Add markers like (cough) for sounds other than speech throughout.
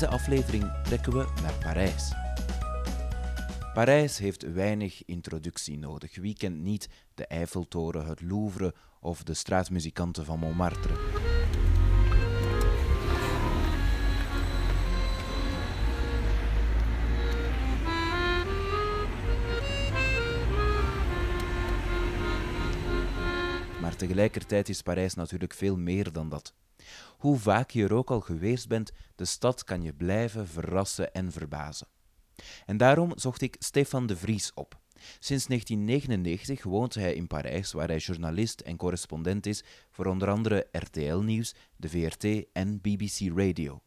deze aflevering trekken we naar Parijs. Parijs heeft weinig introductie nodig. Wie kent niet de Eiffeltoren, het Louvre of de straatmuzikanten van Montmartre? Maar tegelijkertijd is Parijs natuurlijk veel meer dan dat. Hoe vaak je er ook al geweest bent, de stad kan je blijven verrassen en verbazen. En daarom zocht ik Stefan de Vries op. Sinds 1999 woont hij in Parijs, waar hij journalist en correspondent is voor onder andere RTL Nieuws, de VRT en BBC Radio.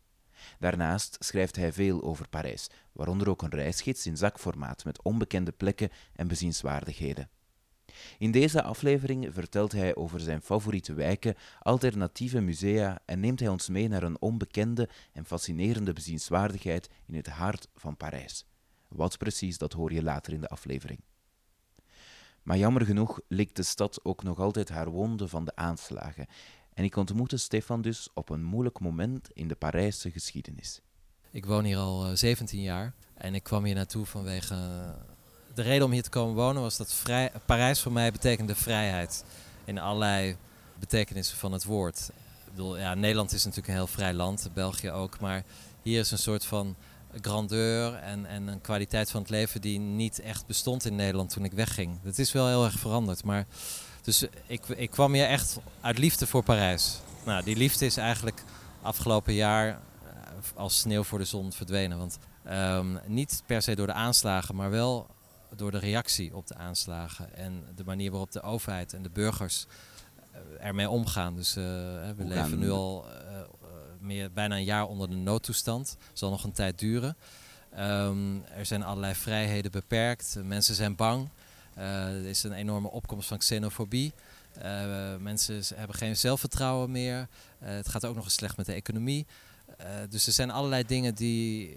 Daarnaast schrijft hij veel over Parijs, waaronder ook een reisgids in zakformaat met onbekende plekken en bezienswaardigheden. In deze aflevering vertelt hij over zijn favoriete wijken, alternatieve musea en neemt hij ons mee naar een onbekende en fascinerende bezienswaardigheid in het hart van Parijs. Wat precies, dat hoor je later in de aflevering. Maar jammer genoeg likt de stad ook nog altijd haar wonden van de aanslagen. En ik ontmoette Stefan dus op een moeilijk moment in de Parijse geschiedenis. Ik woon hier al 17 eh, jaar en ik kwam hier naartoe vanwege de reden om hier te komen wonen was dat vrij, Parijs voor mij betekende vrijheid. In allerlei betekenissen van het woord. Ik bedoel, ja, Nederland is natuurlijk een heel vrij land, België ook. Maar hier is een soort van grandeur en, en een kwaliteit van het leven die niet echt bestond in Nederland toen ik wegging. Dat is wel heel erg veranderd. Maar, dus ik, ik kwam hier echt uit liefde voor Parijs. Nou, die liefde is eigenlijk afgelopen jaar eh, als sneeuw voor de zon verdwenen. Want um, niet per se door de aanslagen, maar wel door de reactie op de aanslagen en de manier waarop de overheid en de burgers eh, ermee omgaan. Dus uh, we leven nu al uh, meer, bijna een jaar onder de noodtoestand. Zal nog een tijd duren. Um, er zijn allerlei vrijheden beperkt. Mensen zijn bang. Uh, er is een enorme opkomst van xenofobie. Mensen hebben geen zelfvertrouwen meer. Het gaat ook nog eens slecht met de economie. Dus er zijn allerlei dingen die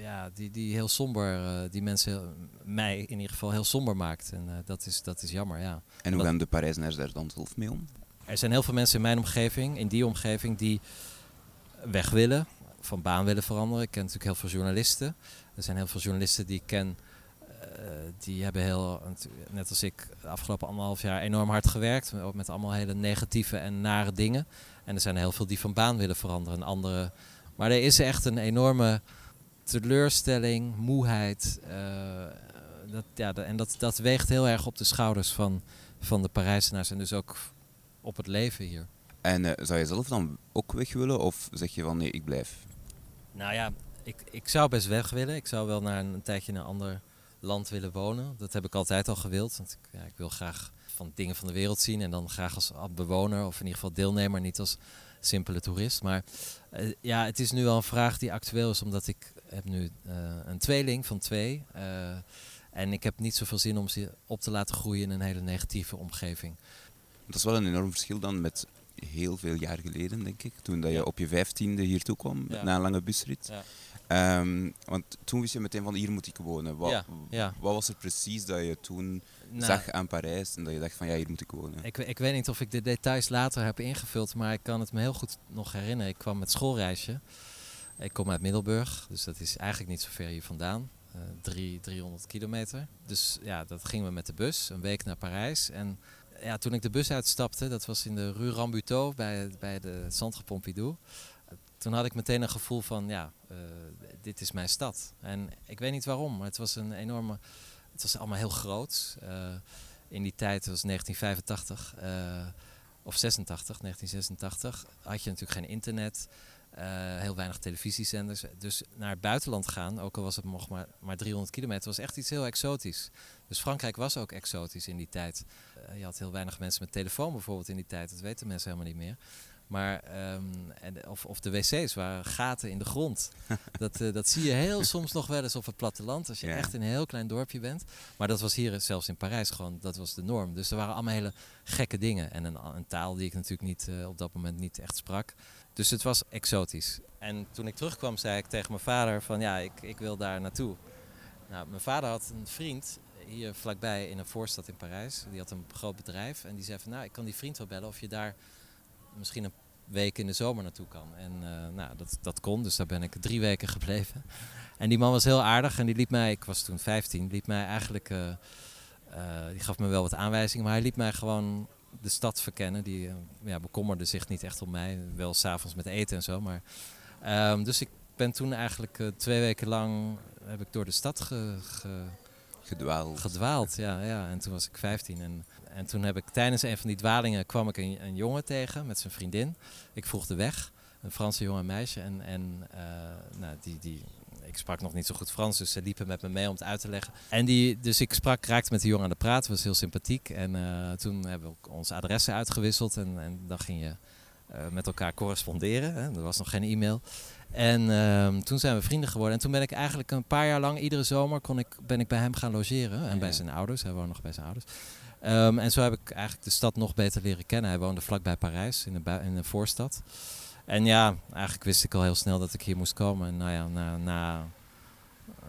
ja, die, die heel somber, uh, die mensen, mij in ieder geval heel somber maakt. En dat, is, dat is jammer, ja. En hoe gaan de Parijzenaars daar dan zelf mee om? Er zijn heel veel mensen in mijn omgeving, in die omgeving, die weg willen, van baan willen veranderen. Ik ken natuurlijk heel veel journalisten. Er zijn heel veel journalisten die ik ken, die hebben heel, net als ik, de afgelopen anderhalf jaar enorm hard gewerkt. Met, met allemaal hele negatieve en nare dingen. En er zijn heel veel die van baan willen veranderen. En andere, maar er is echt een enorme teleurstelling, moeheid. Uh, dat, ja, en dat, dat weegt heel erg op de schouders van, van de Parijzenaars en dus ook op het leven hier. En uh, zou je zelf dan ook weg willen of zeg je van nee, ik blijf? Nou ja, ik, ik zou best weg willen. Ik zou wel naar een, een tijdje in een ander land willen wonen. Dat heb ik altijd al gewild. Want ik, ja, ik wil graag van dingen van de wereld zien en dan graag als bewoner of in ieder geval deelnemer, niet als simpele toerist. Maar uh, ja, het is nu wel een vraag die actueel is, omdat ik heb nu uh, een tweeling van twee. Uh, en ik heb niet zoveel zin om ze op te laten groeien in een hele negatieve omgeving. Dat is wel een enorm verschil dan met heel veel jaar geleden, denk ik. Toen dat je op je vijftiende hier toe kwam, ja. na een lange busrit. Ja. Um, want toen wist je meteen van hier moet ik wonen. Wat, ja, ja. wat was er precies dat je toen nou, zag aan Parijs en dat je dacht van ja, hier moet ik wonen? Ik, ik weet niet of ik de details later heb ingevuld, maar ik kan het me heel goed nog herinneren. Ik kwam met schoolreisje. Ik kom uit Middelburg, dus dat is eigenlijk niet zo ver hier vandaan. Uh, drie, 300 kilometer. Dus ja, dat gingen we met de bus, een week naar Parijs. En ja, toen ik de bus uitstapte, dat was in de Rue Rambuteau bij, bij de Centre Pompidou. Toen had ik meteen een gevoel van, ja, uh, dit is mijn stad. En ik weet niet waarom, maar het was een enorme... Het was allemaal heel groot. Uh, in die tijd, was 1985 of 86, 1986, had je natuurlijk geen internet. Heel weinig televisiezenders. Dus naar het buitenland gaan, ook al was het nog maar, maar 300 kilometer, was echt iets heel exotisch. Dus Frankrijk was ook exotisch in die tijd. Je had heel weinig mensen met telefoon bijvoorbeeld in die tijd. Dat weten mensen helemaal niet meer. Maar, um, en, of, of de wc's waren gaten in de grond. (laughs) dat, uh, dat zie je heel soms nog wel eens op het platteland. Als je echt in een heel klein dorpje bent. Maar dat was hier zelfs in Parijs gewoon, dat was de norm. Dus er waren allemaal hele gekke dingen. En een, een taal die ik natuurlijk niet, uh, op dat moment niet echt sprak. Dus het was exotisch. En toen ik terugkwam zei ik tegen mijn vader van ja, ik, ik wil daar naartoe. Nou, mijn vader had een vriend hier vlakbij in een voorstad in Parijs. Die had een groot bedrijf. En die zei van nou, ik kan die vriend wel bellen of je daar misschien een weken in de zomer naartoe kan. En uh, nou, dat, dat kon, dus daar ben ik drie weken gebleven. En die man was heel aardig en die liet mij, ik was toen 15, liet mij eigenlijk, uh, die gaf me wel wat aanwijzingen, maar hij liet mij gewoon de stad verkennen. Die ja, bekommerde zich niet echt om mij, wel s'avonds met eten en zo. Maar, um, dus ik ben toen eigenlijk twee weken lang heb ik door de stad ge, ge, gedwaald. Gedwaald, ja, ja. En toen was ik 15 en en toen heb ik tijdens een van die dwalingen kwam ik een, een jongen tegen met zijn vriendin. Ik vroeg de weg, een Franse jongen en meisje. En, en uh, nou, die, die, ik sprak nog niet zo goed Frans, dus ze liepen met me mee om het uit te leggen. En die, dus ik sprak, raakte met de jongen aan de praat, was heel sympathiek. En uh, toen hebben we onze adressen uitgewisseld en, en dan ging je uh, met elkaar corresponderen. Hè. Er was nog geen e-mail. En uh, toen zijn we vrienden geworden. En toen ben ik eigenlijk een paar jaar lang, iedere zomer, kon ik, ben ik bij hem gaan logeren. En bij zijn ouders, hij woonde nog bij zijn ouders. Um, en zo heb ik eigenlijk de stad nog beter leren kennen. Hij woonde vlakbij Parijs, in de, in voorstad. En ja, eigenlijk wist ik al heel snel dat ik hier moest komen. En nou ja, na, na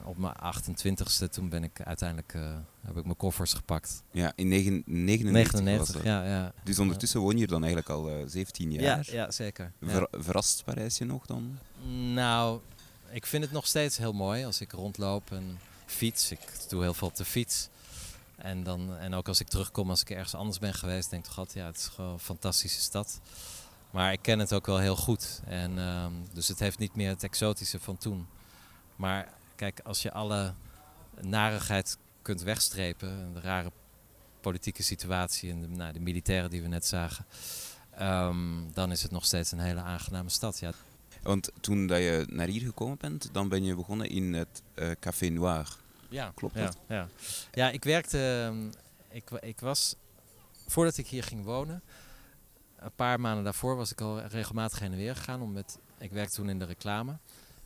op mijn 28ste, toen ben ik uiteindelijk, uh, heb ik mijn koffers gepakt. Ja, in 99, 99 ja, ja. Dus ondertussen woon je dan eigenlijk al uh, eh, 17 jaar? Ja, ja zeker. Ver, verrast Parijs je nog dan? Nou, ik vind het nog steeds heel mooi als ik rondloop en fiets. Ik doe heel veel op de fiets. En, dan, en ook als ik terugkom, als ik ergens anders ben geweest, denk ik toch altijd, ja, het is gewoon een fantastische stad. Maar ik ken het ook wel heel goed. En, um, dus het heeft niet meer het exotische van toen. Maar kijk, als je alle narigheid kunt wegstrepen, de rare politieke situatie en de, nou, de militairen die we net zagen, um, dan is het nog steeds een hele aangename stad. Ja. Want toen dat je naar hier gekomen bent, dan ben je begonnen in het uh, Café Noir. Ja, klopt ja, dat? Ja, ja ik werkte. Ehm, ik, ik was. Voordat ik hier ging wonen, een paar maanden daarvoor was ik al regelmatig heen en weer gegaan. Om met, ik werkte toen in de reclame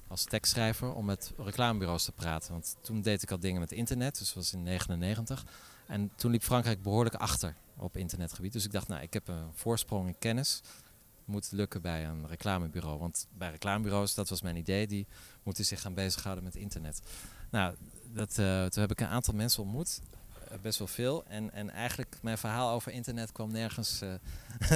als tekstschrijver om met reclamebureaus te praten. Want toen deed ik al dingen met internet, dus dat was in 99. En toen liep Frankrijk behoorlijk achter op internetgebied. Dus ik dacht, nou, ik heb een voorsprong in kennis. Moet lukken bij een reclamebureau. Want bij reclamebureaus, dat was mijn idee, die moeten zich gaan bezighouden met internet. Nou, dat, uh, toen heb ik een aantal mensen ontmoet. Uh, best wel veel. En, en eigenlijk mijn verhaal over internet kwam nergens, uh,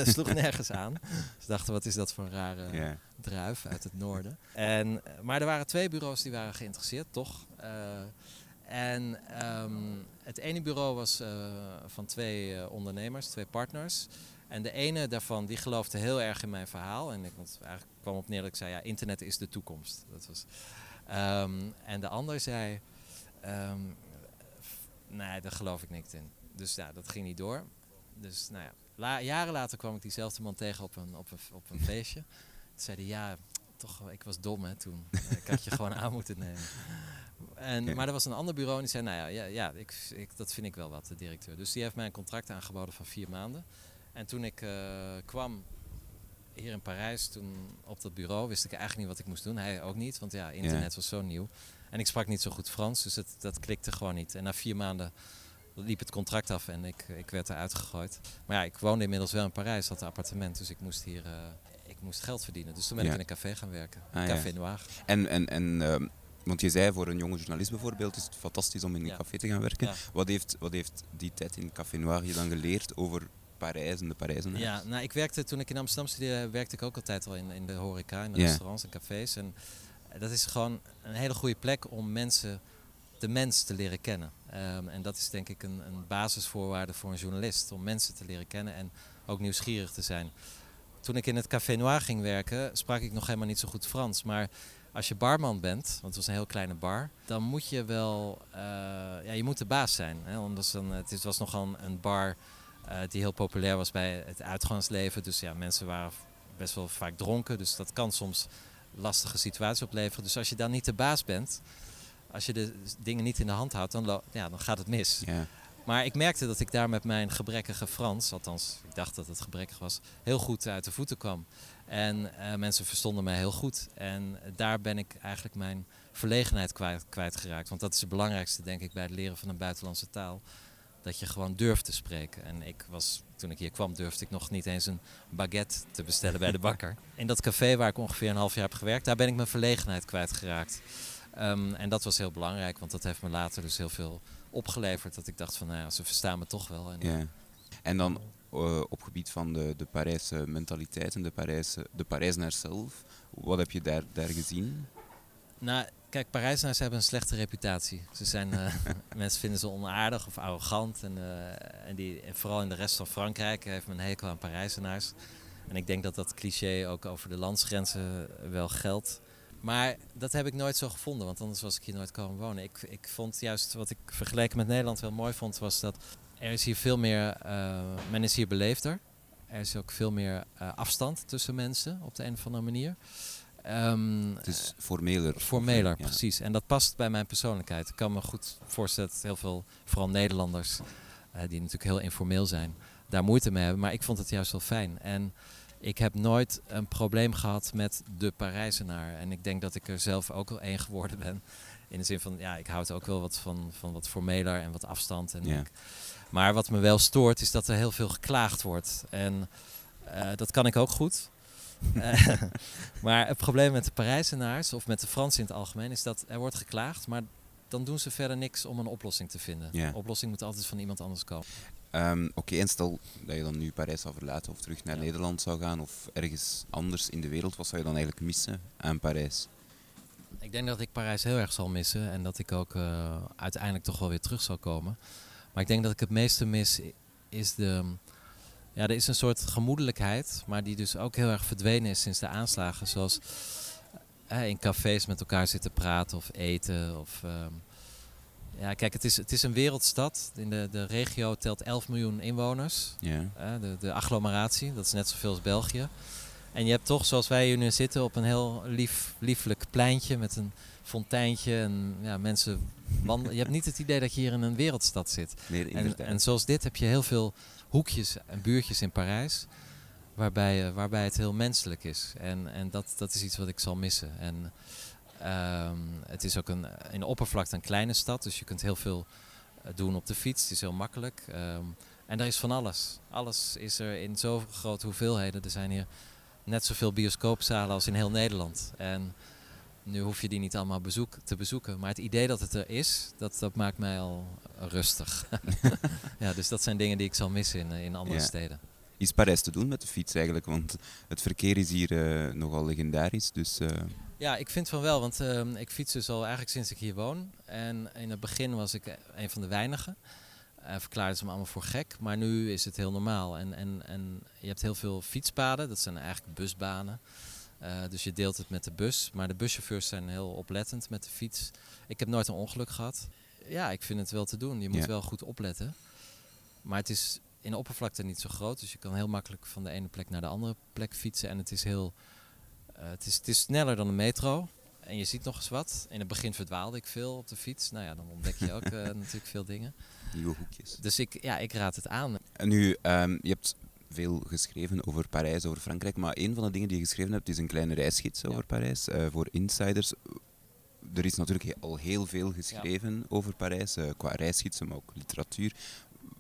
(laughs) sloeg (laughs) nergens aan. Ze dachten, wat is dat voor een rare yeah. druif uit het noorden. En, maar er waren twee bureaus die waren geïnteresseerd, toch? en um, het ene bureau was van twee ondernemers, twee partners. En de ene daarvan die geloofde heel erg in mijn verhaal. En ik want eigenlijk kwam op neer dat ik zei, ja, internet is de toekomst. Dat was, um, en de ander zei, Um, nee, daar geloof ik niks in. Dus ja, dat ging niet door. Dus nou ja, la, jaren later kwam ik diezelfde man tegen op een, op een, op een feestje. Toen zei hij, ja, toch, ik was dom hè, toen. ik had je gewoon aan moeten nemen. En, Maar er was een ander bureau en die zei, nou ja, ja, ja ik, ik, dat vind ik wel wat, de directeur. Dus die heeft mij een contract aangeboden van vier maanden. En toen ik uh, kwam hier in Parijs, toen op dat bureau, wist ik eigenlijk niet wat ik moest doen. Hij ook niet, want ja, internet was zo nieuw. En ik sprak niet zo goed Frans, dus het, dat klikte gewoon niet. En na vier maanden liep het contract af en ik, ik werd eruit gegooid. Maar ja, ik woonde inmiddels wel in Parijs, had een appartement, dus ik moest hier uh, ik moest geld verdienen. Dus toen ben ik in een café gaan werken, ah, Café ja. Noir. En, en, en uh, want je zei voor een jonge journalist bijvoorbeeld, is het fantastisch om in een ja. café te gaan werken. Wat, heeft, wat heeft die tijd in Café Noir je dan geleerd over Parijs en de Parijzen? Ja, nou, ik werkte toen ik in Amsterdam studeerde, werkte ik ook altijd al in, in de horeca, in de restaurants en cafés. En dat is gewoon een hele goede plek om mensen, de mens te leren kennen. Um, en dat is denk ik een, een, basisvoorwaarde voor een journalist, om mensen te leren kennen en ook nieuwsgierig te zijn. Toen ik in het Café Noir ging werken, sprak ik nog helemaal niet zo goed Frans. Maar als je barman bent, want het was een heel kleine bar, dan moet je wel, uh, ja, je moet de baas zijn. Hè? Dan, het was nogal een, bar die heel populair was bij het uitgangsleven. Dus ja, mensen waren best wel vaak dronken, dus dat kan soms lastige situatie opleveren. Dus als je dan niet de baas bent, als je de dingen niet in de hand houdt, dan, ja, dan gaat het mis. Ja. Maar ik merkte dat ik daar met mijn gebrekkige Frans, althans ik dacht dat het gebrekkig was, heel goed uit de voeten kwam. En uh, mensen verstonden mij heel goed. En daar ben ik eigenlijk mijn verlegenheid kwijt, kwijtgeraakt. Want dat is het belangrijkste, denk ik, bij het leren van een buitenlandse taal dat je gewoon durft te spreken. En ik was, toen ik hier kwam, durfde ik nog niet eens een baguette te bestellen bij de (laughs) bakker. In dat café waar ik ongeveer een half jaar heb gewerkt, daar ben ik mijn verlegenheid kwijtgeraakt. Um, en dat was heel belangrijk, want dat heeft me later dus heel veel opgeleverd. Dat ik dacht van, nou ja, ze verstaan me toch wel. En, ja. en dan eh, op gebied van de, de Parijse mentaliteit en de, Parijse, de Parijzenaar zelf. Wat heb je daar, daar gezien? Nou, kijk, Parijzenaars hebben een slechte reputatie. Ze zijn, eh, (laughs) mensen vinden ze onaardig of arrogant. En, eh, en, die, en vooral in de rest van Frankrijk heeft men een hekel aan Parijzenaars. En ik denk dat dat cliché ook over de landsgrenzen wel geldt. Maar dat heb ik nooit zo gevonden, want anders was ik hier nooit komen wonen. Ik, ik vond juist wat ik vergeleken met Nederland wel mooi vond, was dat er is hier veel meer, uh, men is hier beleefder. Er is ook veel meer afstand tussen mensen op de een of andere manier. Um, het is formeler. Formeler, ja. precies. En dat past bij mijn persoonlijkheid. Ik kan me goed voorstellen dat heel veel, vooral Nederlanders, uh, die natuurlijk heel informeel zijn, daar moeite mee hebben. Maar ik vond het juist wel fijn. En ik heb nooit een probleem gehad met de Parijzenaar. En ik denk dat ik er zelf ook wel één geworden ben. In de zin van, ja, ik houd ook wel wat van, van wat formeler en wat afstand. En Ja. maar wat me wel stoort, is dat er heel veel geklaagd wordt. En eh, dat kan ik ook goed. (laughs) Maar het probleem met de Parijzenaars, of met de Fransen in het algemeen, is dat er wordt geklaagd, maar dan doen ze verder niks om een oplossing te vinden. Oplossing moet altijd van iemand anders komen. Ehm, Oké, en stel dat je dan nu Parijs zou verlaten of terug naar Ja. Nederland zou gaan of ergens anders in de wereld, wat zou je dan eigenlijk missen aan Parijs? Ik denk dat ik Parijs heel erg zal missen en dat ik ook eh, uiteindelijk toch wel weer terug zal komen. Maar ik denk dat ik het meeste mis is de. Ja, er is een soort gemoedelijkheid, maar die dus ook heel erg verdwenen is sinds de aanslagen. Zoals eh, in cafés met elkaar zitten praten of eten. Of, ehm, ja, kijk, het is, het is een wereldstad. In de, de regio telt 11 miljoen inwoners. Ja. Eh, de, de agglomeratie, dat is net zoveel als België. En je hebt toch, zoals wij hier nu zitten, op een heel lief, lieflijk pleintje met een fonteintje. En ja, mensen wandelen. Je hebt niet het idee dat je hier in een wereldstad zit. Nee, En, en zoals dit heb je heel veel hoekjes en buurtjes in Parijs. Waarbij, eh, waarbij het heel menselijk is. En, en dat, dat is iets wat ik zal missen. En ehm, het is ook een, in oppervlakte een kleine stad. Dus je kunt heel veel eh, doen op de fiets. Het is heel makkelijk. Ehm, en er is van alles. Alles is er in zo grote hoeveelheden. Er zijn hier net zoveel bioscoopzalen als in heel Nederland. En nu hoef je die niet allemaal bezoek, te bezoeken. Maar het idee dat het er is, dat, dat maakt mij al rustig. (laughs) ja, dus dat zijn dingen die ik zal missen in, eh, in andere Ja. steden. Is Parijs te doen met de fiets eigenlijk? Want het verkeer is hier eh, nogal legendarisch. Dus eh, Ja, ik vind van wel, want ehm, ik fiets dus al eigenlijk sinds ik hier woon. En in het begin was ik een van de weinigen. Eh verklaarden ze me allemaal voor gek, maar nu is het heel normaal. En, en, en je hebt heel veel fietspaden, dat zijn eigenlijk busbanen. Eh, dus je deelt het met de bus, maar de buschauffeurs zijn heel oplettend met de fiets. Ik heb nooit een ongeluk gehad. Ja, ik vind het wel te doen. Je moet Ja. wel goed opletten. Maar het is in oppervlakte niet zo groot, dus je kan heel makkelijk van de ene plek naar de andere plek fietsen. En het is heel, eh, het, is, het is sneller dan de metro. En je ziet nog eens wat. In het begin verdwaalde ik veel op de fiets. Nou ja, dan ontdek je ook (laughs) natuurlijk veel dingen. Nieuwe hoekjes. Dus ik, ja, ik raad het aan. En nu, ehm, je hebt veel geschreven over Parijs, over Frankrijk. Maar een van de dingen die je geschreven hebt, is een kleine reisgids over Parijs. eh, voor insiders. Er is natuurlijk al heel veel geschreven over Parijs, eh, qua reisgidsen, maar ook literatuur.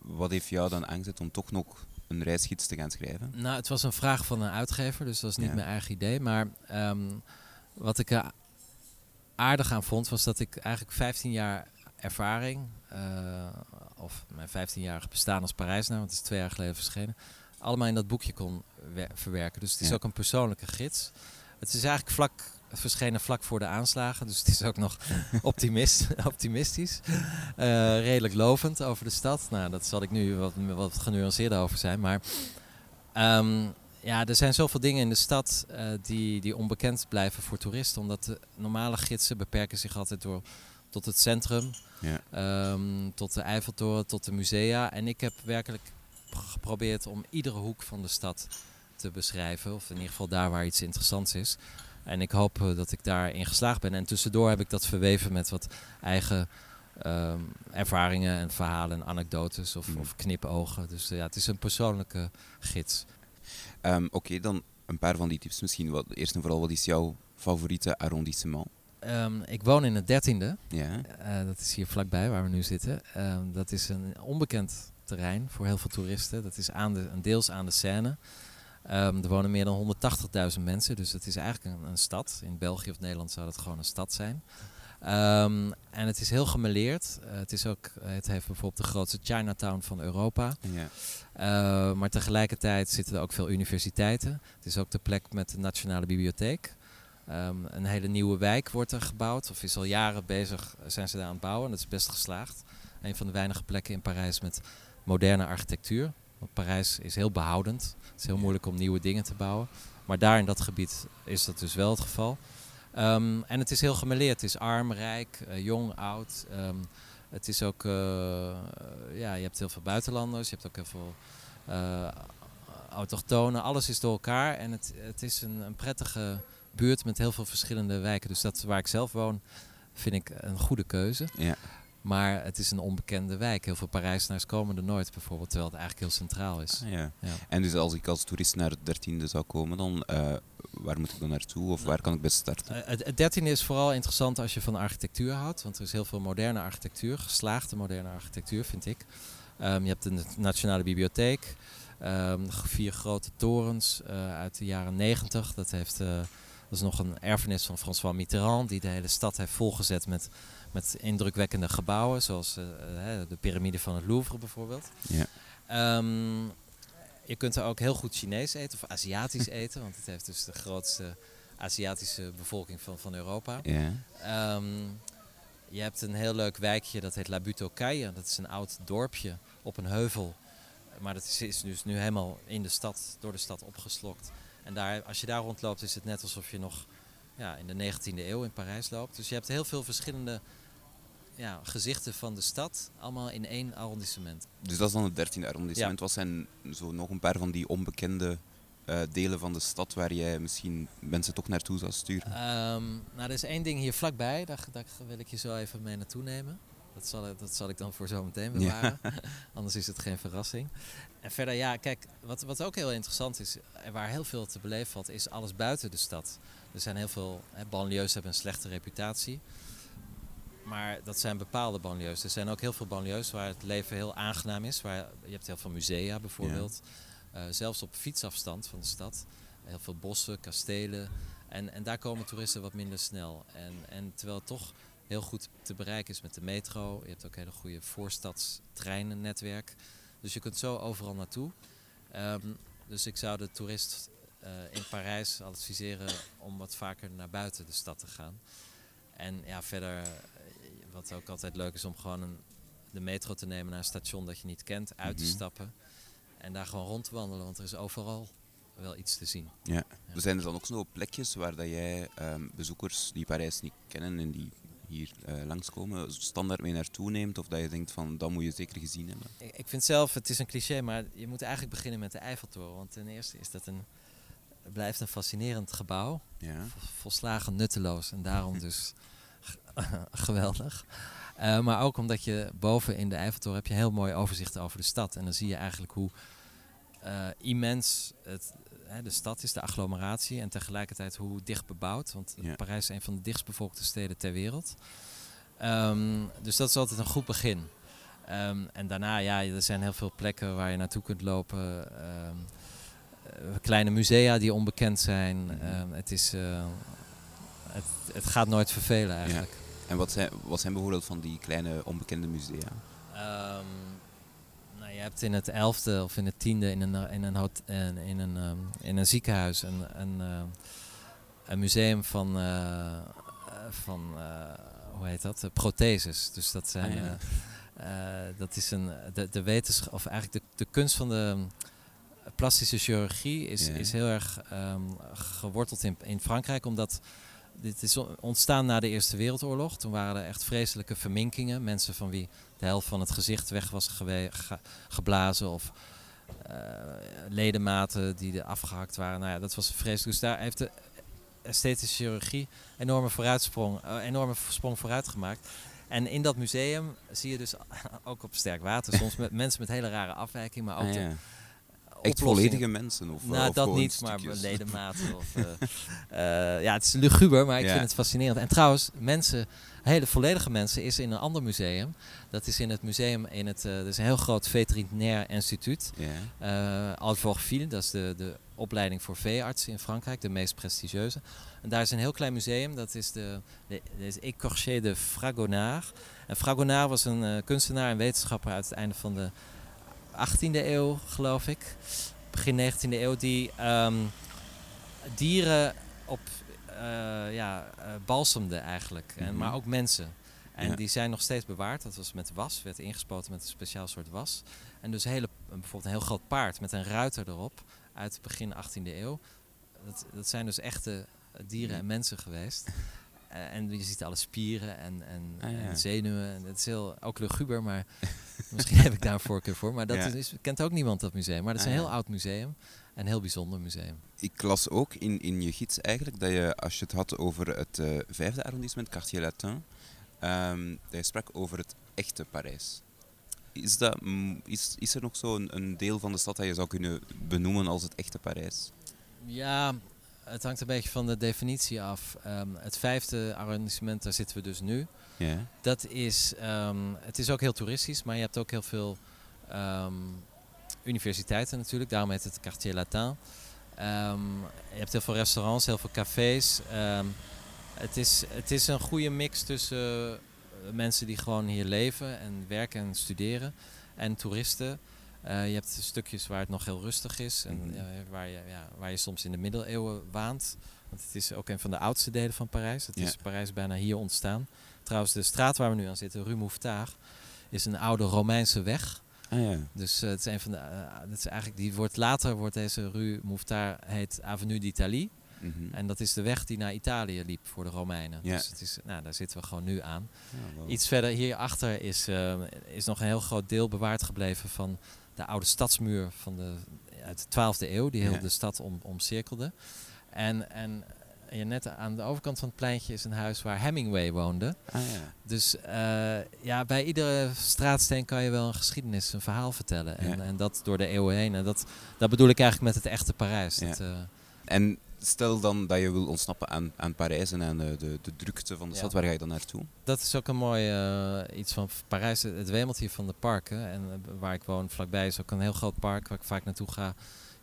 Wat heeft jou dan aangezet om toch nog een reisgids te gaan schrijven? Nou, het was een vraag van een uitgever, dus dat was niet Ja. mijn eigen idee. Maar ehm, wat ik er aardig aan vond, was dat ik eigenlijk 15 jaar ervaring, eh, of mijn 15-jarige bestaan als Parijsnaar, want het is twee jaar geleden verschenen, allemaal in dat boekje kon wer- verwerken. Dus het is Ja. ook een persoonlijke gids. Het is eigenlijk vlak, verschenen vlak voor de aanslagen, dus het is ook nog (laughs) optimist, optimistisch. Eh, redelijk lovend over de stad. Nou, dat zal ik nu wat, wat genuanceerder over zijn. Maar ehm, ja, er zijn zoveel dingen in de stad eh, die, die onbekend blijven voor toeristen. Omdat de normale gidsen beperken zich altijd door tot het centrum, Ja. ehm, tot de Eiffeltoren, tot de musea. En ik heb werkelijk geprobeerd om iedere hoek van de stad te beschrijven. Of in ieder geval daar waar iets interessants is. En ik hoop eh, dat ik daarin geslaagd ben. En tussendoor heb ik dat verweven met wat eigen ehm, ervaringen en verhalen en anekdotes of, Mm. of knipogen. Dus eh, ja, het is een persoonlijke gids. Ehm, Oké, dan een paar van die tips misschien. Wat, eerst en vooral, wat is jouw favoriete arrondissement? Ehm, ik woon in het dertiende. Ja. Eh, dat is hier vlakbij waar we nu zitten. Ehm, dat is een onbekend terrein voor heel veel toeristen. Dat is aan de, een deels aan de Seine. Ehm, er wonen meer dan 180.000 mensen, dus het is eigenlijk een, een stad. In België of Nederland zou dat gewoon een stad zijn. En het is heel gemeleerd. Eh, het, is ook, het heeft bijvoorbeeld de grootste Chinatown van Europa. Ja. Uh, maar tegelijkertijd zitten er ook veel universiteiten. Het is ook de plek met de Nationale Bibliotheek. Um, een hele nieuwe wijk wordt er gebouwd, of is al jaren bezig, zijn ze daar aan het bouwen. En dat is best geslaagd. Een van de weinige plekken in Parijs met moderne architectuur. Want Parijs is heel behoudend. Het is heel moeilijk om nieuwe dingen te bouwen. Maar daar in dat gebied is dat dus wel het geval. Um, en het is heel gemeleerd. Het is arm, rijk, uh, jong, oud. Um, het is ook, uh, ja, je hebt heel veel buitenlanders. Je hebt ook heel veel uh, autochtonen. Alles is door elkaar. En het, het is een, een prettige buurt met heel veel verschillende wijken. Dus dat waar ik zelf woon, vind ik een goede keuze. Ja. Maar het is een onbekende wijk. Heel veel Parijsnaars komen er nooit bijvoorbeeld, terwijl het eigenlijk heel centraal is. Ah, ja. ja. En dus als ik als toerist naar het 13e zou komen, dan uh, waar moet ik dan naartoe of waar kan ik best starten? Uh, het, 13e is vooral interessant als je van architectuur houdt, want er is heel veel moderne architectuur, geslaagde moderne architectuur vind ik. Um, je hebt de Nationale Bibliotheek, um, vier grote torens uh, uit de jaren 90. Dat heeft dat is nog een erfenis van François Mitterrand, die de hele stad heeft volgezet met, met indrukwekkende gebouwen, zoals uh, de piramide van het Louvre bijvoorbeeld. Ja. Um, je kunt er ook heel goed Chinees eten of Aziatisch (laughs) eten, want het heeft dus de grootste Aziatische bevolking van, van Europa. Ja. Um, je hebt een heel leuk wijkje, dat heet La Butocaille. Dat is een oud dorpje op een heuvel. Maar dat is, is dus nu helemaal in de stad, door de stad opgeslokt. En daar, als je daar rondloopt is het net alsof je nog ja, in de 19e eeuw in Parijs loopt. Dus je hebt heel veel verschillende ja, gezichten van de stad, allemaal in één arrondissement. Dus dat is dan het 13e arrondissement. Ja. Wat zijn zo nog een paar van die onbekende uh, delen van de stad waar jij misschien mensen toch naartoe zou sturen? Um, nou, er is één ding hier vlakbij, daar, daar, wil ik je zo even mee naartoe nemen. Dat zal, dat zal ik dan voor zo meteen bewaren. Ja. (laughs) Anders is het geen verrassing. En verder, ja, kijk, wat, wat ook heel interessant is, en waar heel veel te beleven valt, is alles buiten de stad. Er zijn heel veel, hè, banlieues hebben een slechte reputatie. Maar dat zijn bepaalde banlieues. Er zijn ook heel veel banlieues waar het leven heel aangenaam is. Waar, je hebt heel veel musea bijvoorbeeld. Ja. Uh, zelfs op fietsafstand van de stad. Heel veel bossen, kastelen. En, en daar komen toeristen wat minder snel. En, en terwijl toch heel goed te bereiken is met de metro. Je hebt ook een hele goede voorstadstreinennetwerk. Dus je kunt zo overal naartoe. Um, dus ik zou de toerist uh, in Parijs adviseren om wat vaker naar buiten de stad te gaan. En ja, verder, wat ook altijd leuk is om gewoon een, de metro te nemen naar een station dat je niet kent, uit te mm -hmm. stappen. En daar gewoon rond te wandelen, want er is overal wel iets te zien. Ja. ja. Er zijn er dan ook zo plekjes waar dat jij um, bezoekers die Parijs niet kennen en die hier uh, langskomen, standaard mee naartoe neemt? Of dat je denkt van, dat moet je zeker gezien hebben? Ik, ik vind zelf, het is een cliché, maar je moet eigenlijk beginnen met de Eiffeltoren. Want ten eerste is dat een, het blijft een fascinerend gebouw. Ja. Volslagen nutteloos en daarom dus (laughs) (laughs) geweldig. Uh, maar ook omdat je boven in de Eiffeltoren heb je heel mooi overzicht over de stad. En dan zie je eigenlijk hoe uh, immens het, hè, de stad is, de agglomeratie. En tegelijkertijd hoe dicht bebouwd. Want Ja. Parijs is een van de dichtstbevolkte steden ter wereld. Ehm, dus dat is altijd een goed begin. Ehm, en daarna, ja, er zijn heel veel plekken waar je naartoe kunt lopen. Ehm, eh, kleine musea die onbekend zijn. Mhm. Het, is, eh, het, het gaat nooit vervelen eigenlijk. En wat zijn, wat zijn bijvoorbeeld van die kleine onbekende musea? Ehm, je hebt in het elfde of in het tiende in een, in een, hot, in, in een, ehm, in een ziekenhuis een, een, ehm, een museum van, eh, van eh, hoe heet dat? Eh, protheses. Dus dat zijn. Ah, ja. dat is een, de, de wetenschap, of eigenlijk de, de kunst van de um, plastische chirurgie is, Ja. is heel erg ehm, geworteld in, in Frankrijk, omdat dit is ontstaan na de Eerste Wereldoorlog. Toen waren er echt vreselijke verminkingen. Mensen van wie de helft van het gezicht weg was ge- geblazen of eh, ledematen die er afgehakt waren. Nou ja, dat was vreselijk. Dus daar heeft de esthetische chirurgie enorme vooruitsprong, eh, enorme sprong vooruit gemaakt. En in dat museum zie je dus (laughs) ook op sterk water soms met (laughs) mensen met hele rare afwijkingen, maar ook Ah, de- oplossingen. volledige mensen? Of, nou, of dat niet, maar stukjes? ledematen. (laughs) Of, eh, eh, ja, het is luguber, maar ik Ja. vind het fascinerend. En trouwens, mensen, hele volledige mensen, is in een ander museum. Dat is in het museum, in het, eh, dat is een heel groot veterinair instituut. Ja. eh Alfortville, dat is de, de opleiding voor veeartsen in Frankrijk, de meest prestigieuze. En daar is een heel klein museum, dat is de, de, de Écorché de Fragonard. En Fragonard was een eh, kunstenaar en wetenschapper uit het einde van de 18e eeuw, geloof ik. Begin 19e eeuw, die ehm, dieren op eh, ja, eh, balsemde eigenlijk. En, Mhm. maar ook mensen. En Ja. die zijn nog steeds bewaard. Dat was met was, werd ingespoten met een speciaal soort was. En dus hele, bijvoorbeeld een heel groot paard met een ruiter erop uit begin 18e eeuw. Dat, dat zijn dus echte dieren en mensen geweest. Eh, en je ziet alle spieren en, en, Ah, ja. en zenuwen. En het is heel, ook luguber, maar (laughs) misschien heb ik daar een voorkeur voor. Maar dat Ja. is, kent ook niemand, dat museum. Maar dat is Ah, een ja. heel oud museum. En een heel bijzonder museum. Ik las ook in, in je gids eigenlijk dat je, als je het had over het eh, vijfde arrondissement, Quartier Latin, ehm, dat je sprak over het echte Parijs. Is, dat, is, is er nog zo een, een deel van de stad dat je zou kunnen benoemen als het echte Parijs? Ja, het hangt een beetje van de definitie af. Ehm, het vijfde arrondissement, daar zitten we dus nu. Dat is, ehm, het is ook heel toeristisch, maar je hebt ook heel veel ehm, universiteiten natuurlijk. Daarom heet het Quartier Latin. Je hebt heel veel restaurants, heel veel cafés. Het, is, het is een goede mix tussen eh, mensen die gewoon hier leven en werken en studeren. En toeristen. Eh, je hebt stukjes waar het nog heel rustig is. En Mhm. eh, waar, je, ja, waar je soms in de middeleeuwen waant. Want het is ook een van de oudste delen van Parijs. Het Ja. is Parijs bijna hier ontstaan. Trouwens, de straat waar we nu aan zitten, Rue Mouffetard, is een oude Romeinse weg. Ah ja. Dus eh, het is een van de. dat is eigenlijk, die wordt later wordt deze Rue Mouffetard heet Avenue d'Italie. Mhm. En dat is de weg die naar Italië liep voor de Romeinen. Ja. Dus het is, nou, daar zitten we gewoon nu aan. Ja. Iets verder hierachter is, is nog een heel groot deel bewaard gebleven van de oude stadsmuur van de, uit de 12e eeuw, die heel Ja. de stad om, omcirkelde. En, en ja, net aan de overkant van het pleintje is een huis waar Hemingway woonde. Ah ja. Dus eh, ja, bij iedere straatsteen kan je wel een geschiedenis, een verhaal vertellen. En, Ja. en dat door de eeuwen heen. En dat, dat bedoel ik eigenlijk met het echte Parijs. Dat, eh, En stel dan dat je wil ontsnappen aan, aan Parijs en aan de, de, de drukte van de Ja. stad, waar ga je dan naartoe? dat is ook een mooi eh, iets van Parijs. Het wemelt hier van de parken. En eh, waar ik woon, vlakbij is ook een heel groot park waar ik vaak naartoe ga.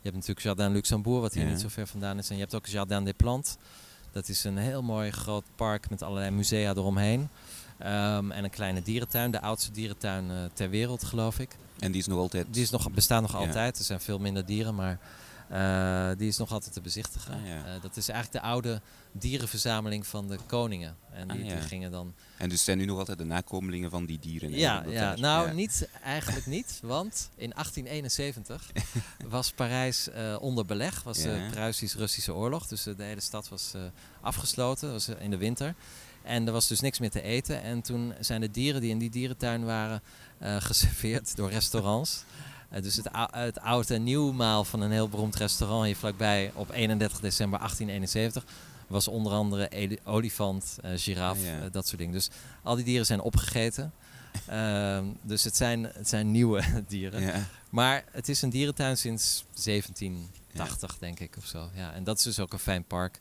Je hebt natuurlijk Jardin Luxembourg, wat hier Ja. niet zo ver vandaan is. En je hebt ook Jardin des Plantes. Dat is een heel mooi groot park met allerlei musea eromheen. Ehm, en een kleine dierentuin, de oudste dierentuin eh, ter wereld, geloof ik. En die is nog altijd... Die is nog, bestaat nog Ja. altijd. Er zijn veel minder dieren, maar eh, die is nog altijd te bezichtigen. Ah, ja. Eh, dat is eigenlijk de oude dierenverzameling van de koningen. En Ah, die, ja. die gingen dan En dus zijn nu nog altijd de nakomelingen van die dieren. ja, ja. nou ja. niet, eigenlijk niet, want in 1871 (laughs) was Parijs eh, onder beleg, was de. Pruisisch-Russische oorlog, dus de hele stad was afgesloten, was in de winter. En er was dus niks meer te eten. En toen zijn de dieren die in die dierentuin waren geserveerd door restaurants. Dus het, het oud en nieuwmaal van een heel beroemd restaurant hier vlakbij op 31 december 1871 was onder andere olifant, eh, giraf, ja. eh, dat soort dingen. Dus al die dieren zijn opgegeten. (laughs) Ehm, dus het zijn, het zijn nieuwe (laughs) dieren. Ja. Maar het is een dierentuin sinds 1780, denk ik, of zo. Ja, en dat is dus ook een fijn park.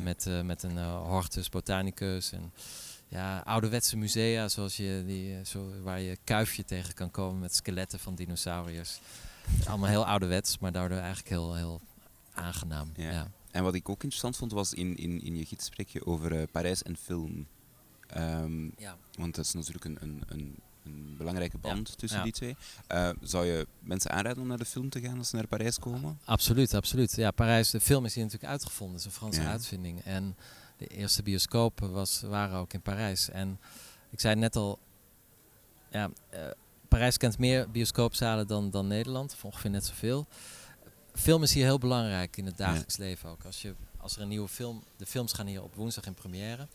Met, eh, met een hortus botanicus en ja, ouderwetse musea, zoals je die, eh, zo, waar je kuifje tegen kan komen met skeletten van dinosauriërs. Allemaal heel ouderwets, maar daardoor eigenlijk heel, heel aangenaam. Ja. Ja. En wat ik ook interessant vond, was in, in, in je gids spreek je over eh, Parijs en film. Ehm, Ja. want dat is natuurlijk een, een, een, een belangrijke band tussen die twee. Eh, zou je mensen aanraden om naar de film te gaan als ze naar Parijs komen? Absoluut, absoluut. Ja, Parijs, de film is hier natuurlijk uitgevonden. Het is een Franse uitvinding. En de eerste bioscopen was, waren ook in Parijs. En ik zei net al, ja, eh, Parijs kent meer bioscoopzalen dan, dan Nederland, of ongeveer net zoveel. Film is hier heel belangrijk in het dagelijks leven ook. Als, je, als er een nieuwe film, de films gaan hier op woensdag in première.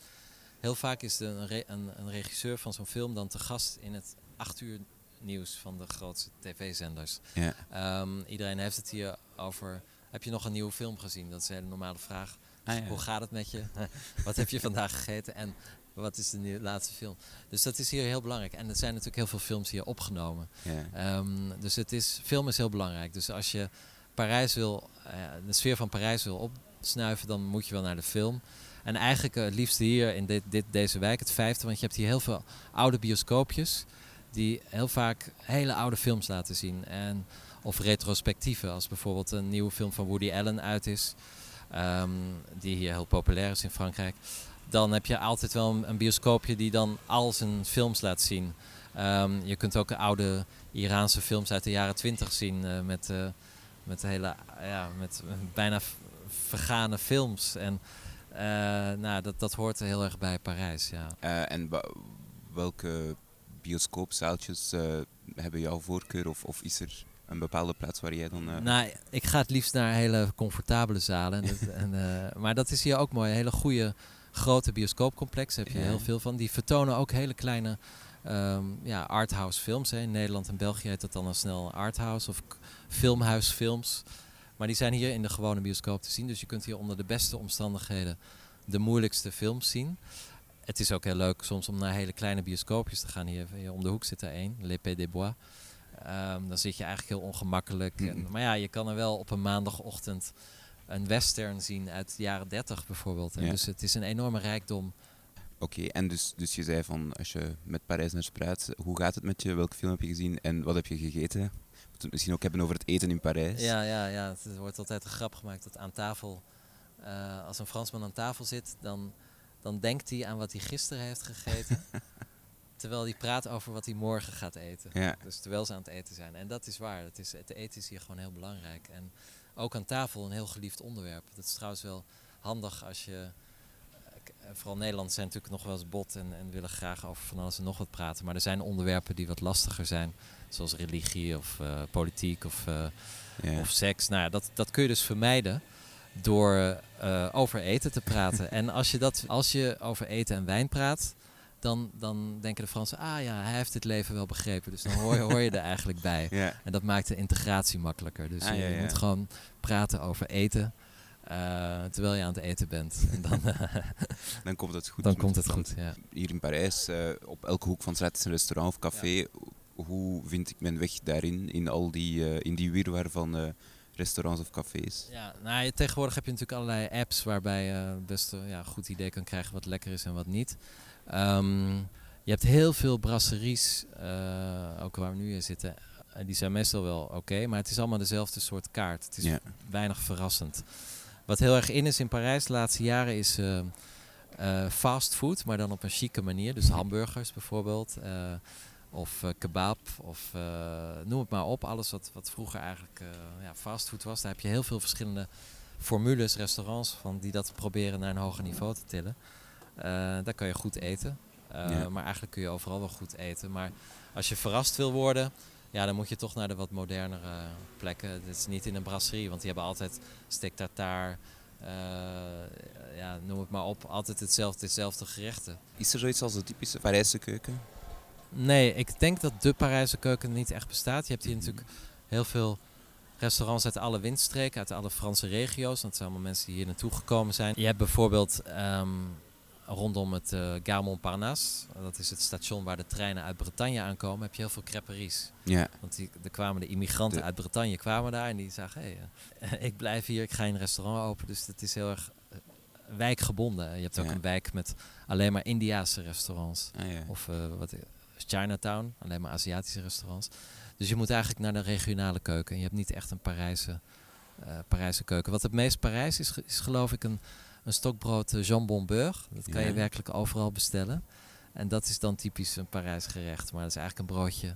Heel vaak is de, een, re- een, een regisseur van zo'n film dan te gast in het acht uur nieuws van de grootste tv-zenders. Ja. Ehm, iedereen heeft het hier over. Heb je nog een nieuwe film gezien? Dat is een hele normale vraag. Ah, ja. Hoe gaat het met je? (laughs) wat heb je vandaag gegeten? En wat is de laatste film? Dus dat is hier heel belangrijk. En er zijn natuurlijk heel veel films hier opgenomen. Ja. Ehm, dus het is, film is heel belangrijk. Dus als je Parijs wil, eh, de sfeer van Parijs wil opsnuiven, dan moet je wel naar de film. En eigenlijk het liefst hier in dit, dit, deze wijk, het vijfde, want je hebt hier heel veel oude bioscoopjes die heel vaak hele oude films laten zien. En, of retrospectieven, als bijvoorbeeld een nieuwe film van Woody Allen uit is, ehm, die hier heel populair is in Frankrijk. Dan heb je altijd wel een, bioscoopje die dan al zijn films laat zien. Ehm, je kunt ook oude Iraanse films uit de jaren twintig zien uh, met, uh, met, hele, ja, met bijna vergane films. En uh, nou, dat, dat hoort heel erg bij Parijs. Ja. en welke bioscoopzaaltjes hebben jouw voorkeur? Of, of is er een bepaalde plaats waar jij dan... Uh... Nou, ik ga het liefst naar hele comfortabele zalen. en, (laughs) en, uh, maar dat is hier ook mooi. Hele goede, grote bioscoopcomplexen heb je heel veel van. Die vertonen ook hele kleine um, ja, arthouse films. Hè. In Nederland en België heet dat dan al snel arthouse of filmhuisfilms. Maar die zijn hier in de gewone bioscoop te zien. Dus je kunt hier onder de beste omstandigheden de moeilijkste films zien. Het is ook heel leuk soms om naar hele kleine bioscoopjes te gaan. Hier, hier om de hoek zit er één, L'Épée des Bois. Um, dan zit je eigenlijk heel ongemakkelijk. En, maar ja, je kan er wel op een maandagochtend een western zien uit de jaren 30 bijvoorbeeld. En Dus het is een enorme rijkdom. Oké, en dus, dus je zei van als je met Parijs naar praat, hoe gaat het met je? Welke film heb je gezien en wat heb je gegeten? We het misschien ook hebben over het eten in Parijs. Ja, ja, ja. het wordt altijd een grap gemaakt dat aan tafel, uh, als een Fransman aan tafel zit, dan, dan denkt hij aan wat hij gisteren heeft gegeten. (laughs) terwijl hij praat over wat hij morgen gaat eten. Ja. Dus terwijl ze aan het eten zijn. En dat is waar. Het, is, het eten is hier gewoon heel belangrijk. En ook aan tafel een heel geliefd onderwerp. Dat is trouwens wel handig als je... Eh, vooral Nederland zijn natuurlijk nog wel eens bot en, en willen graag over van alles en nog wat praten. Maar er zijn onderwerpen die wat lastiger zijn. Zoals religie of uh, politiek of, uh, ja. of seks. Nou, dat, dat kun je dus vermijden door uh, over eten te praten. (laughs) en als je, dat, als je over eten en wijn praat, dan, dan denken de Fransen, ah ja, hij heeft dit leven wel begrepen. Dus dan hoor, hoor je er eigenlijk bij. (laughs) En dat maakt de integratie makkelijker. Dus ah, je, moet gewoon praten over eten. Uh, terwijl je aan het eten bent. (laughs) En dan, (laughs) dan komt het goed. Dan komt het goed, ja. Hier in Parijs, uh, op elke hoek van straat is een restaurant of café. Hoe vind ik mijn weg daarin, in al die, in die wirwar van restaurants of cafés? Ja, nou, tegenwoordig heb je natuurlijk allerlei apps waarbij je best een ja, goed idee kan krijgen wat lekker is en wat niet. Um, je hebt heel veel brasseries, uh, ook waar we nu in zitten. Uh, die zijn meestal wel oké, maar het is allemaal dezelfde soort kaart. Het is yeah. weinig verrassend. Wat heel erg in is in Parijs de laatste jaren is uh, fast food, maar dan op een chique manier. Dus hamburgers bijvoorbeeld, of kebab, of noem het maar op. Alles wat, wat vroeger eigenlijk ja, fastfood was. Daar heb je heel veel verschillende formules, restaurants van die dat proberen naar een hoger niveau te tillen. Uh, daar kan je goed eten. Uh, Maar eigenlijk kun je overal wel goed eten. Maar als je verrast wil worden, ja, dan moet je toch naar de wat modernere plekken. Dit is niet in een brasserie, want die hebben altijd steak tartare. Uh, ja, noem het maar op. Altijd hetzelfde, hetzelfde gerechten. Is er zoiets als de typische Parijse keuken? Nee, ik denk dat de Parijse keuken niet echt bestaat. Je hebt hier natuurlijk heel veel restaurants uit alle windstreken, uit alle Franse regio's. Dat zijn allemaal mensen die hier naartoe gekomen zijn. Je hebt bijvoorbeeld um, rondom het uh, Gare Montparnasse. Dat is het station waar de treinen uit Bretagne aankomen. Heb je heel veel creperies. Ja. Want die, er kwamen de immigranten uit Bretagne kwamen daar en die zagen, hé, hey, (laughs) ik blijf hier, ik ga een restaurant open. Dus het is heel erg uh, wijkgebonden. Je hebt ook een wijk met alleen maar Indiaanse restaurants. Ah, ja. Of wat, Chinatown, alleen maar Aziatische restaurants. Dus je moet eigenlijk naar de regionale keuken. Je hebt niet echt een Parijse, Parijse keuken. Wat het meest Parijs is, is geloof ik een een stokbrood uh, jambon beurre. Dat kan je werkelijk overal bestellen. En dat is dan typisch een Parijs gerecht. Maar dat is eigenlijk een broodje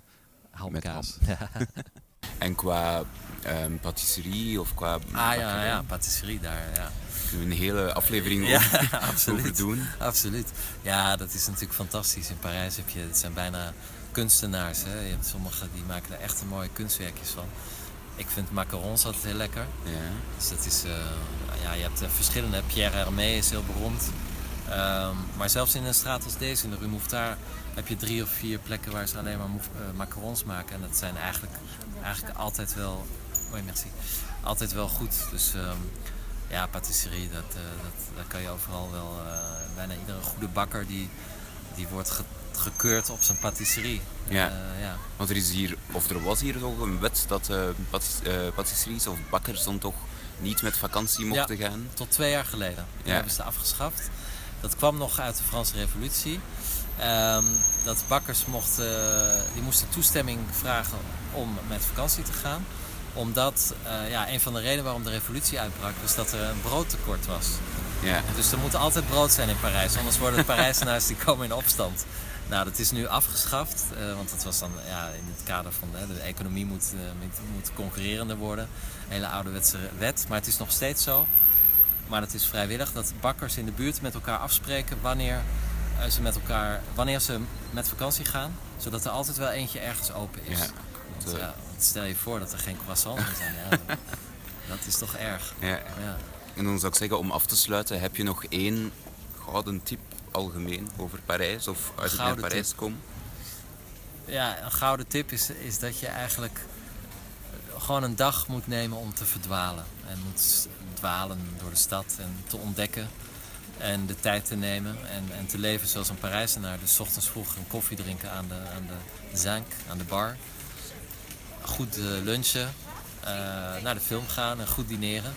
hamkaas. Ja. (laughs) en qua um, patisserie of qua... Ah ja, ja, patisserie daar, ja. Kunnen we een hele aflevering ja, (laughs) over, absoluut, doen? Absoluut. Ja, dat is natuurlijk fantastisch. In Parijs heb je, het zijn bijna kunstenaars. Hè. Je hebt sommigen die maken er echt mooie kunstwerkjes van. Ik vind macarons altijd heel lekker. Ja. Dus dat is, uh, ja, je hebt uh, verschillende. Pierre Hermé is heel beroemd. Um, maar zelfs in een straat als deze, in de Rue Mouffetard, heb je drie of vier plekken waar ze alleen maar uh, macarons maken. En dat zijn eigenlijk, eigenlijk altijd wel, oh, merci, altijd wel goed. Dus um, ja, patisserie, dat, dat, dat kan je overal wel, bijna iedere goede bakker die, die wordt gekeurd op zijn patisserie. Ja. Eh, ja. Want er is hier, of er was hier toch een wet dat eh, patisseries of bakkers dan toch niet met vakantie mochten gaan. Tot twee jaar geleden. Die Ja. hebben ze afgeschaft. Dat kwam nog uit de Franse Revolutie. Ehm, dat bakkers mochten, die moesten toestemming vragen om met vakantie te gaan. Omdat ja, een van de redenen waarom de revolutie uitbrak, was dat er een broodtekort was. Ja. Dus er moet altijd brood zijn in Parijs, anders worden de Parijzenaars die komen in opstand. Nou, dat is nu afgeschaft, eh, want dat was dan ja, in het kader van hè, de economie moet, eh, moet, concurrerender worden. Een hele ouderwetse wet, maar het is nog steeds zo. Maar het is vrijwillig dat bakkers in de buurt met elkaar afspreken wanneer, eh, ze, met elkaar, wanneer ze met vakantie gaan, zodat er altijd wel eentje ergens open is. Ja. Want, De- ja, want stel je voor dat er geen croissants zijn. Ja, (laughs) dat, is toch erg. Ja. En dan zou ik zeggen, om af te sluiten, heb je nog één gouden tip algemeen over Parijs of uit het naar Parijs tip. kom? Ja, een gouden tip is, is dat je eigenlijk gewoon een dag moet nemen om te verdwalen. En moet dwalen door de stad en te ontdekken. En de tijd te nemen en, en te leven zoals een Parijzenaar. Dus 's ochtends vroeg een koffie drinken aan de, aan de zank, aan de bar. Goed eh, lunchen, eh, naar de film gaan en goed dineren.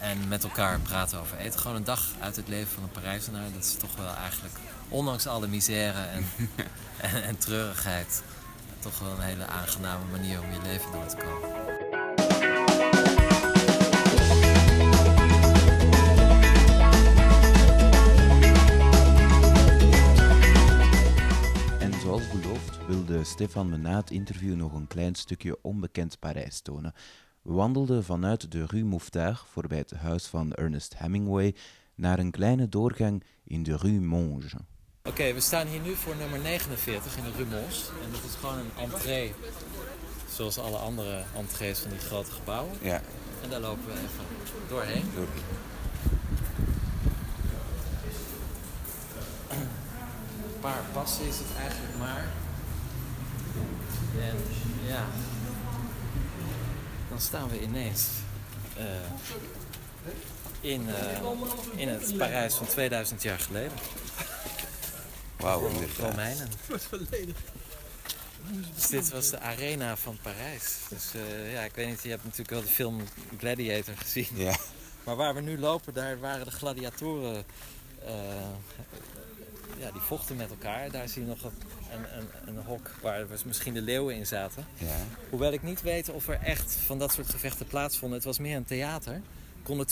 En met elkaar praten over eten. Gewoon een dag uit het leven van een Parijzenaar. Dat is toch wel eigenlijk, ondanks alle misère en, (laughs) en, en treurigheid, toch wel een hele aangename manier om je leven door te komen. En zoals beloofd wilde Stefan me na het interview nog een klein stukje onbekend Parijs tonen. We wandelden vanuit de Rue Mouffetard, voorbij het huis van Ernest Hemingway, naar een kleine doorgang in de Rue Monge. Oké, we staan hier nu voor nummer 49 in de Rue Mons. En dat is gewoon een entree, zoals alle andere entrees van die grote gebouwen. Ja, En daar lopen we even doorheen. door. Een paar passen is het eigenlijk maar. En ja, dan staan we ineens eh, in, eh, in het Parijs van 2000 jaar geleden. Wauw. Romeinen. Dus dit was de arena van Parijs. Dus eh, ja, ik weet niet, je hebt natuurlijk wel de film Gladiator gezien. Ja, Maar waar we nu lopen, daar waren de gladiatoren. eh, ja, die vochten met elkaar. Daar zie je nog een, een, een, een hok waar misschien de leeuwen in zaten. ja. Hoewel ik niet weet of er echt van dat soort gevechten plaatsvonden. Het was meer een theater. Er konden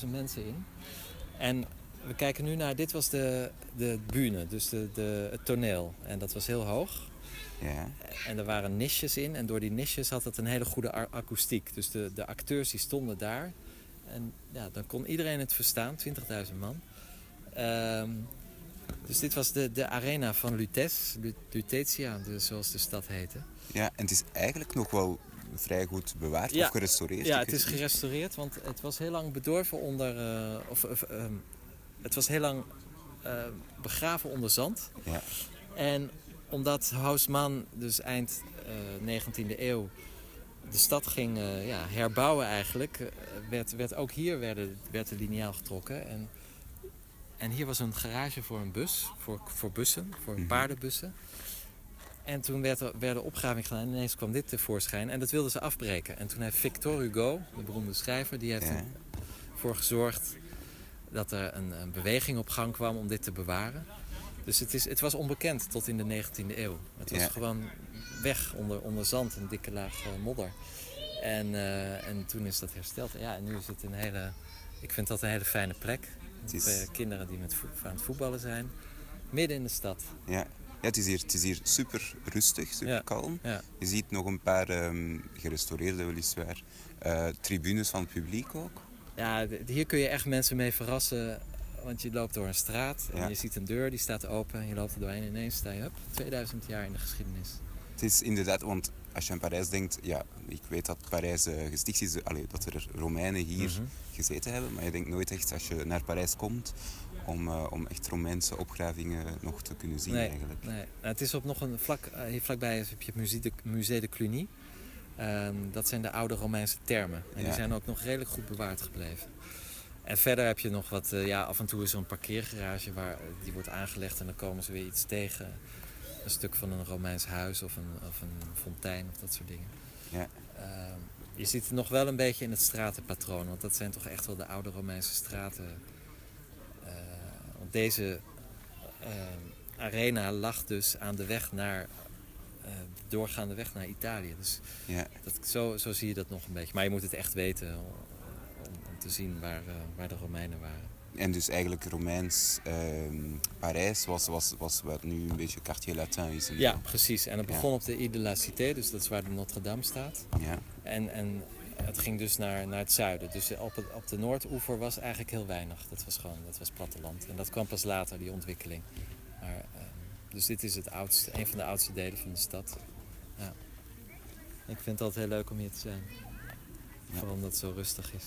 20.000 mensen in. En we kijken nu naar, dit was de, de bühne, dus de, de, het toneel. En dat was heel hoog. ja. En er waren niches in. En door die niches had het een hele goede akoestiek. Dus de, de acteurs die stonden daar. En ja, dan kon iedereen het verstaan, 20.000 man. Ehm, dus dit was de, de arena van Lutes, Lu- Lutetia, zoals de stad heette. Ja, en het is eigenlijk nog wel vrij goed bewaard Ja. of gerestaureerd. Ja, het is gerestaureerd, want het was heel lang bedorven onder... eh, of, ehm, het was heel lang eh, begraven onder zand. Ja. En omdat Haussmann dus eind eh 19e eeuw de stad ging eh, ja, herbouwen eigenlijk... eh, werd, werd ook hier werden, werd de liniaal getrokken. En, en hier was een garage voor een bus, voor, voor bussen, voor Mhm. paardenbussen. En toen werd er, werden opgraving gedaan en ineens kwam dit tevoorschijn. En dat wilden ze afbreken. En toen heeft Victor Hugo, de beroemde schrijver, die heeft Ja. ervoor gezorgd dat er een, een beweging op gang kwam om dit te bewaren. Dus het, is, het was onbekend tot in de 19e eeuw. Het was Ja. gewoon weg onder, onder zand, een dikke laag eh, modder. En, eh, en toen is dat hersteld. Ja, en nu is het een hele... Ik vind dat een hele fijne plek. Het is- eh, kinderen die met aan het voetballen zijn. Midden in de stad. Ja. ja het, is hier, het is hier super rustig, super Ja. kalm. Ja. Je ziet nog een paar ehm, gerestaureerde, weliswaar, eh, tribunes van het publiek ook. Ja, hier kun je echt mensen mee verrassen. Want je loopt door een straat en je ziet een deur die staat open. En je loopt er doorheen en ineens sta je up, 2000 jaar in de geschiedenis. Het is inderdaad, want als je aan Parijs denkt, ja, ik weet dat Parijs eh, gesticht is, allee, dat er Romeinen hier Mhm. gezeten hebben, maar je denkt nooit echt als je naar Parijs komt om, eh, om echt Romeinse opgravingen nog te kunnen zien Nee, eigenlijk. nee. Het is op nog een vlak, eh, hier vlakbij heb je het Musée de, Musée de Cluny. Ehm, dat zijn de oude Romeinse termen. En die zijn ook nog redelijk goed bewaard gebleven. En verder heb je nog wat, eh, ja, af en toe is er een parkeergarage waar die wordt aangelegd en dan komen ze weer iets tegen. Een stuk van een Romeins huis of een, of een fontein of dat soort dingen. Ja. Ehm, je ziet het nog wel een beetje in het stratenpatroon, want dat zijn toch echt wel de oude Romeinse straten. Uh, want deze ehm, arena lag dus aan de weg naar, uh, doorgaande weg naar Italië. Dus ja. dat, zo, zo zie je dat nog een beetje. Maar je moet het echt weten om, om te zien waar, uh, waar de Romeinen waren. En dus eigenlijk Romeins uh, Parijs was, was, was wat nu een beetje Quartier Latin is. Ja, precies. En het begon ja. op de Ile de la Cité, dus dat is waar de Notre-Dame staat. Ja. En, en het ging dus naar, naar het zuiden. Dus op, het, op de Noordoever was eigenlijk heel weinig. Dat was gewoon dat was platteland. En dat kwam pas later, die ontwikkeling. Maar, uh, dus dit is het oudste, een van de oudste delen van de stad. Ja. Ik vind het altijd heel leuk om hier te zijn. Vooral omdat het zo rustig is.